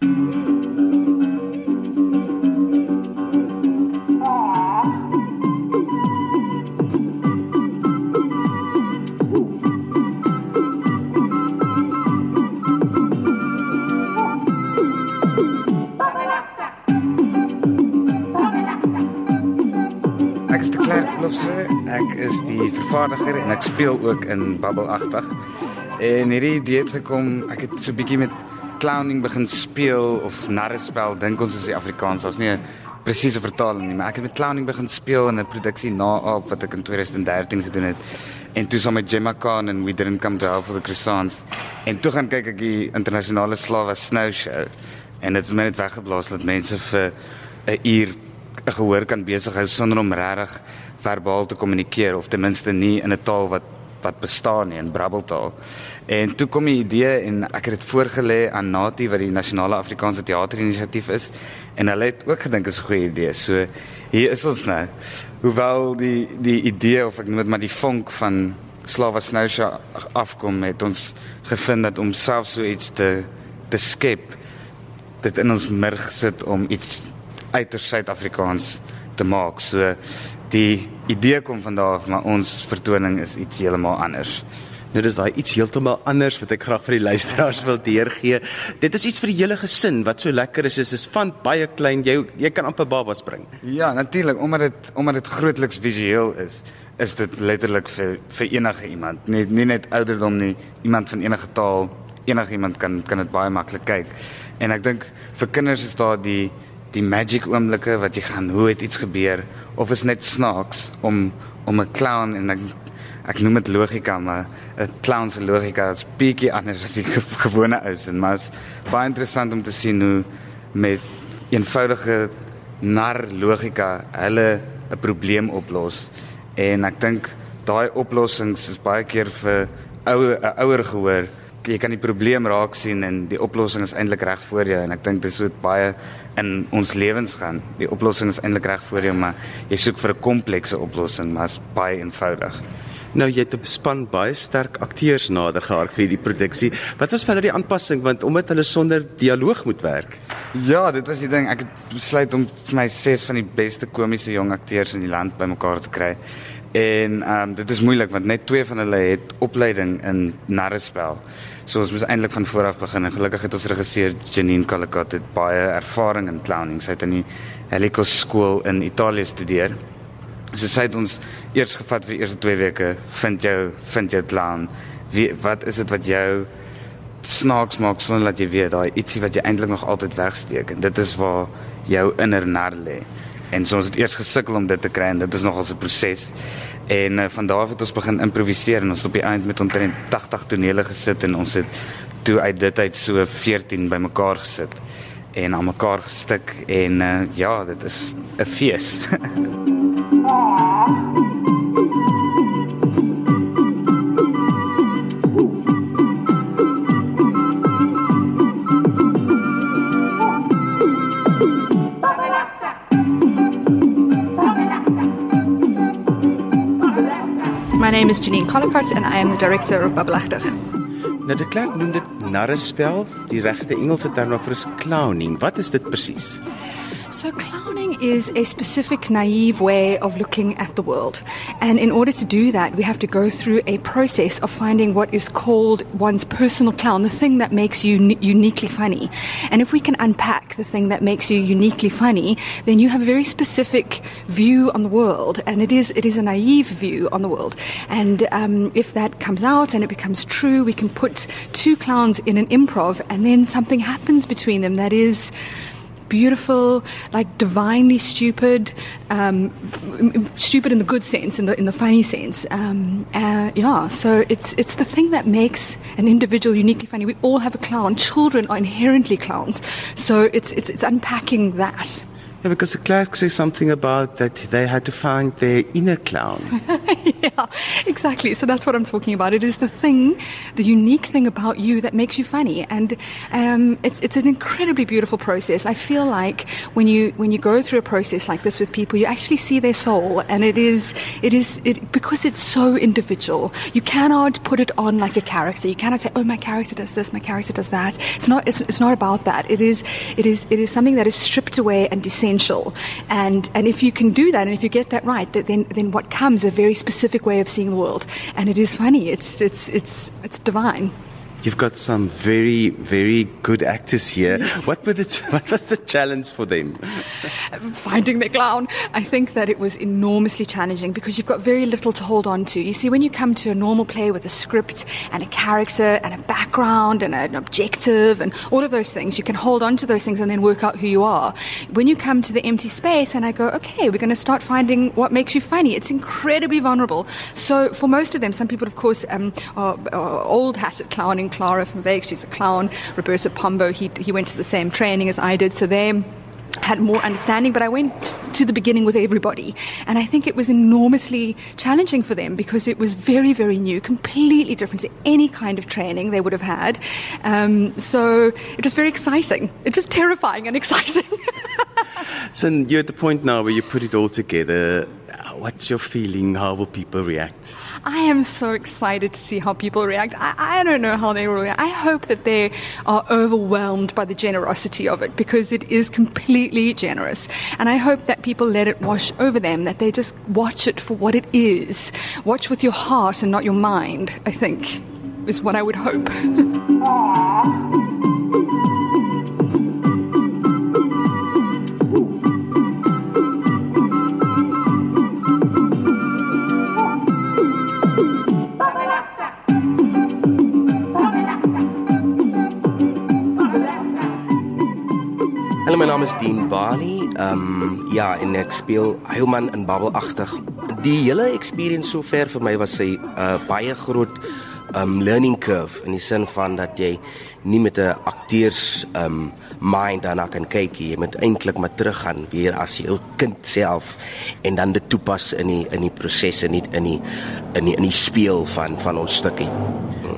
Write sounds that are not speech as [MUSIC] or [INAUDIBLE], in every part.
Ek is die vervaardiger en ek speel ook in Babbelagtig. En hierdie idee het gekom, ek het so bietjie met clowning begin speel of narrespel, dink ons is die Afrikaans. Daar's nie 'n presiese vertaling nie, maar ek het met clowning begin speel in 'n produksie na Aap wat ek in 2013 gedoen het. En toe saam met Gemma Khan en We Didn't Come to Hell for the Croissants. En toe gaan kyk ek die internasionale slawe snow show en dit het my net weggeblaas dat mense vir 'n uur 'n gehoor kan besig hou sonder om regtig verbaal te kommunikeer of ten minste nie in 'n taal wat wat bestaan nie in brabbeltaal. En toe kom die idee en ek het dit voorgelê aan Nati wat die Nasionale Afrikaanse Teaterinisiatief is en hulle het ook gedink dit is 'n goeie idee. So hier is ons nou. Hoewel die die idee of ek noem dit maar die vonk van Slava Snousha afkom het ons gevind dat om self so iets te te skep dit in ons murg sit om iets uiters Suid-Afrikaans te maak. So die idee kom van daar af, maar ons vertoning is iets heeltemal anders. Nou dis daai iets heeltemal anders wat ek graag vir die luisteraars wil deurgee. Dit is iets vir die hele gesin wat so lekker is. Dit is van baie klein jy jy kan amper babas bring. Ja, natuurlik, omdat dit omdat dit grootliks visueel is, is dit letterlik vir vir enige iemand. Nie nie net ouderdom nie, iemand van enige taal, enige iemand kan kan dit baie maklik kyk. En ek dink vir kinders is daar die die magic oomblikke wat jy gaan hoe het iets gebeur of is net snaaks om om 'n clown en ek ek noem dit logika maar 'n clown se logika is bietjie anders as die gewone ou se maar is baie interessant om te sien hoe met eenvoudige nar logika hulle 'n probleem oplos en ek dink daai oplossings is baie keer vir ouer 'n ouer gehoor jy kan die probleem raak sien en die oplossing is eintlik reg voor jou en ek dink dit baie in ons lewens gaan. Die oplossing is eintlik reg voor jou, maar jy soek vir 'n komplekse oplossing, maar is baie eenvoudig. Nou jy het 'n span baie sterk akteurs nader gehaak vir hierdie produksie. Wat was vir hulle die aanpassing want omdat hulle sonder dialoog moet werk? Ja, dit was die ding. Ek het besluit om vir my ses van die beste komiese jong akteurs in die land bymekaar te kry. En ehm um, dit is moeilik want net twee van hulle het opleiding in narrespel. So ons moes eintlik van voor af begin en gelukkig het ons regisseur Janine Calicut het baie ervaring in clowning. Sy het in die Helicos skool in Italië studeer. So sy het ons eers gevat vir die eerste 2 weke, vind jou vind jou clown. Wie wat is dit wat jou snaaks maak sonder dat jy weet daai ietsie wat jy eintlik nog altyd wegsteek en dit is waar jou inner nar lê. En so ons het eers gesukkel om dit te kry en dit is nogal 'n proses. En uh, van daar af het ons begin improviseer en ons het op die eind met omtrent 80 tonele gesit en ons het toe uit dit uit so 14 bymekaar gesit en aan mekaar gestik en uh, ja, dit is 'n fees. [LAUGHS] name is Janine Collicott and I am the director of Babbelachtig. Nou de klerk noem dit narrespel, die regte Engelse term daarvoor is clowning. Wat is dit presies? So, clowning is a specific naive way of looking at the world. And in order to do that, we have to go through a process of finding what is called one's personal clown, the thing that makes you uni- uniquely funny. And if we can unpack the thing that makes you uniquely funny, then you have a very specific view on the world. And it is, it is a naive view on the world. And um, if that comes out and it becomes true, we can put two clowns in an improv, and then something happens between them that is beautiful, like divinely stupid, um, stupid in the good sense, in the in the funny sense. Um, uh, yeah, so it's it's the thing that makes an individual uniquely funny. We all have a clown. Children are inherently clowns, so it's it's it's unpacking that. Yeah, because the clerk says something about that they had to find their inner clown. [LAUGHS] yeah, exactly. So that's what I'm talking about. It is the thing, the unique thing about you that makes you funny, and um, it's it's an incredibly beautiful process. I feel like when you when you go through a process like this with people, you actually see their soul, and it is it is it because it's so individual. You cannot put it on like a character. You cannot say, "Oh, my character does this, my character does that." It's not it's, it's not about that. It is it is it is something that is stripped away and essential. And and if you can do that, and if you get that right, then then what comes a very specific way of seeing the world, and it is funny. It's it's it's it's divine. You've got some very, very good actors here. What, were the, [LAUGHS] what was the challenge for them? [LAUGHS] Finding the clown. I think that it was enormously challenging because you've got very little to hold on to. You see, when you come to a normal play with a script and a character and a background and an objective and all of those things, you can hold on to those things and then work out who you are. When you come to the empty space and I go, okay, we're going to start finding what makes you funny, it's incredibly vulnerable. So for most of them, some people, of course, um, are, are old hat at clowning Clara from Vegas, she's a clown. Roberto Pombo, he, he went to the same training as I did, so they had more understanding, but I went to the beginning with everybody. And I think it was enormously challenging for them because it was very, very new, completely different to any kind of training they would have had. Um, so it was very exciting. It was terrifying and [LAUGHS] exciting. so you're at the point now where you put it all together. What's your feeling? How will people react? I am so excited to see how people react. I, I don't know how they will react. I hope that they are overwhelmed by the generosity of it because it is completely generous. And I hope that people let it wash over them, that they just watch it for what it is. Watch with your heart and not your mind, I think, is what I would hope. [LAUGHS] Hallo, my naam is Dean Bali. Ehm um, ja, en ek speel Heilman in Babbelagtig. Die hele experience sover vir my was 'n uh, baie groot um learning curve in die sin van dat jy nie met 'n akteurs um mind daarna kan kyk jy moet eintlik maar teruggaan weer as jou kind self en dan dit toepas in die in die prosesse nie in die in die in die speel van van ons stukkie.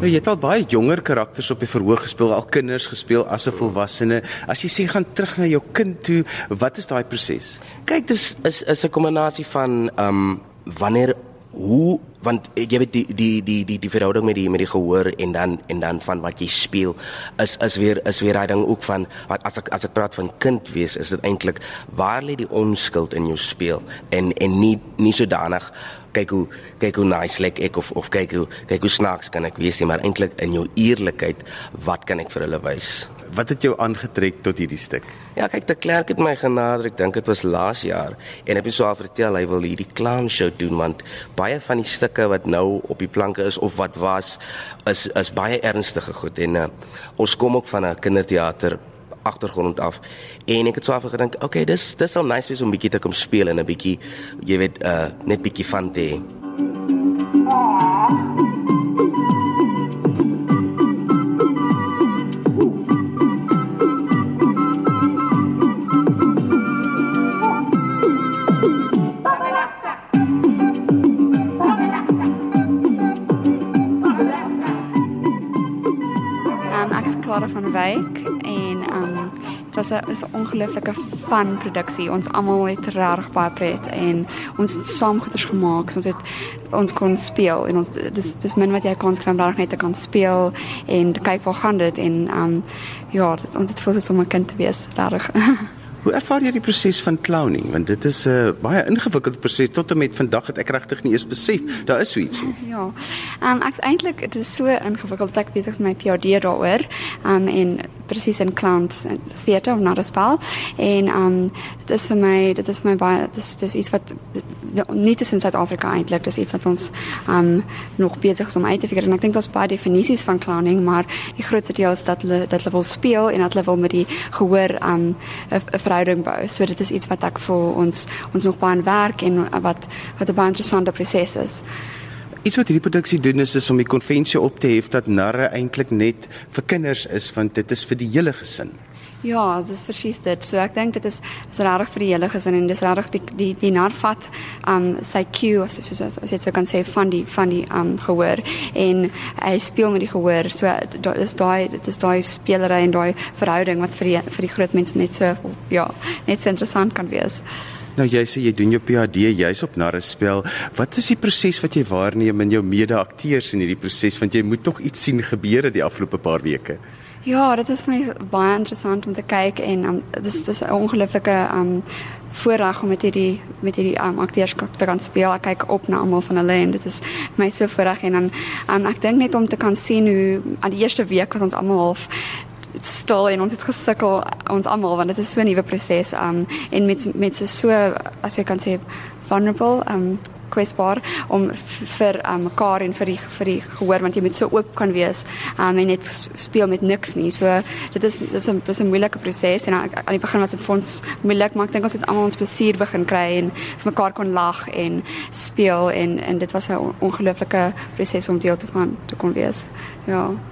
Nou, jy het al baie jonger karakters op die verhoog gespeel, al kinders gespeel as 'n volwassene. As jy sê gaan terug na jou kind toe, wat is daai proses? Kyk, dis is is 'n kombinasie van um wanneer hoe want jy weet die die die die die verhouding met die met die gehoor en dan en dan van wat jy speel is is weer is weer daai ding ook van wat as ek as ek praat van kind wees is dit eintlik waar lê die onskuld in jou speel? En en nie nie sodanig kyk hoe kyk hoe nice lyk ek of of kyk hoe kyk hoe snaaks kan ek wees nie maar eintlik in jou eerlikheid wat kan ek vir hulle wys wat het jou aangetrek tot hierdie stuk? Ja, kyk, die klerk het my genader. Ek dink dit was laas jaar en ek het so al vertel hy wil hierdie clown show doen want baie van die stukke wat nou op die planke is of wat was is is baie ernstige goed en uh, ons kom ook van 'n kinderteater agtergrond af en ek het so afgedink, okay, dis dis sal nice wees om bietjie te kom speel en 'n bietjie jy weet uh net bietjie van te hê. Clara van Wyk en um dit was 'n ongelooflike fun produksie. Ons almal het reg baie pret en ons het saam goeders gemaak. Ons het ons kon speel en ons dis dis min wat jy kan skryf reg net te kan speel en kyk waar gaan dit en um ja, dit ons het voel so 'n kind te wees reg. [LAUGHS] Hoe ervaar jy die proses van clowning? Want dit is 'n uh, baie ingewikkelde proses tot en met vandag het ek regtig nie eens besef daar is so iets nie. Ja. Ehm um, ek eintlik dit is so ingewikkeld ek besig met my PhD daaroor. Ehm um, en presies in clowns theater of not a spell. En ehm um, dit is vir my dit is my baie dit is dis iets wat nie te in Suid-Afrika eintlik dis iets wat ons ehm um, nog besig is om uit te figure en ek dink daar's baie definisies van clowning, maar die grootste deel is dat hulle dat hulle wil speel en dat hulle wil met die gehoor aan um, 'n verhouding bou. So dit is iets wat ek vir ons ons nog baie werk en wat wat 'n baie interessante proses is. Iets wat hierdie produksie doen is, is om die konvensie op te hef dat narre eintlik net vir kinders is want dit is vir die hele gesin. Ja, dit is presies dit. So ek dink dit is is regtig vir die hele gesin en dis regtig die die die narvat um sy cue as as as, as jy so kan sê van die van die um gehoor en hy speel met die gehoor. So daar is daai dit is daai spelery en daai verhouding wat vir die vir die groot mense net so ja, net so interessant kan wees. Nou jy sê jy doen jou PhD jy's op narrespel. Wat is die proses wat jy waarneem in jou mede-akteurs in hierdie proses want jy moet tog iets sien gebeur die afgelope paar weke? Ja, dit is vir my baie interessant om te kyk en um, dis dis 'n ongelooflike um voorreg om met hierdie met hierdie um, akteurs te kan speel. Ek kyk op na almal van hulle en dit is my so voorreg en dan um, ek dink net om te kan sien hoe aan die eerste week was ons almal half stil en ons het gesukkel ons almal want dit is so 'n nuwe proses um en met met so so as jy kan sê vulnerable um kwesbaar om vir um, mekaar en vir die vir die gehoor want jy moet so oop kan wees um, en net speel met niks nie. So dit is dit is 'n dis 'n moeilike proses en aan die begin was dit vir ons moeilik, maar ek dink ons het almal ons plesier begin kry en vir mekaar kon lag en speel en en dit was 'n ongelooflike proses om deel te van te kon wees. Ja.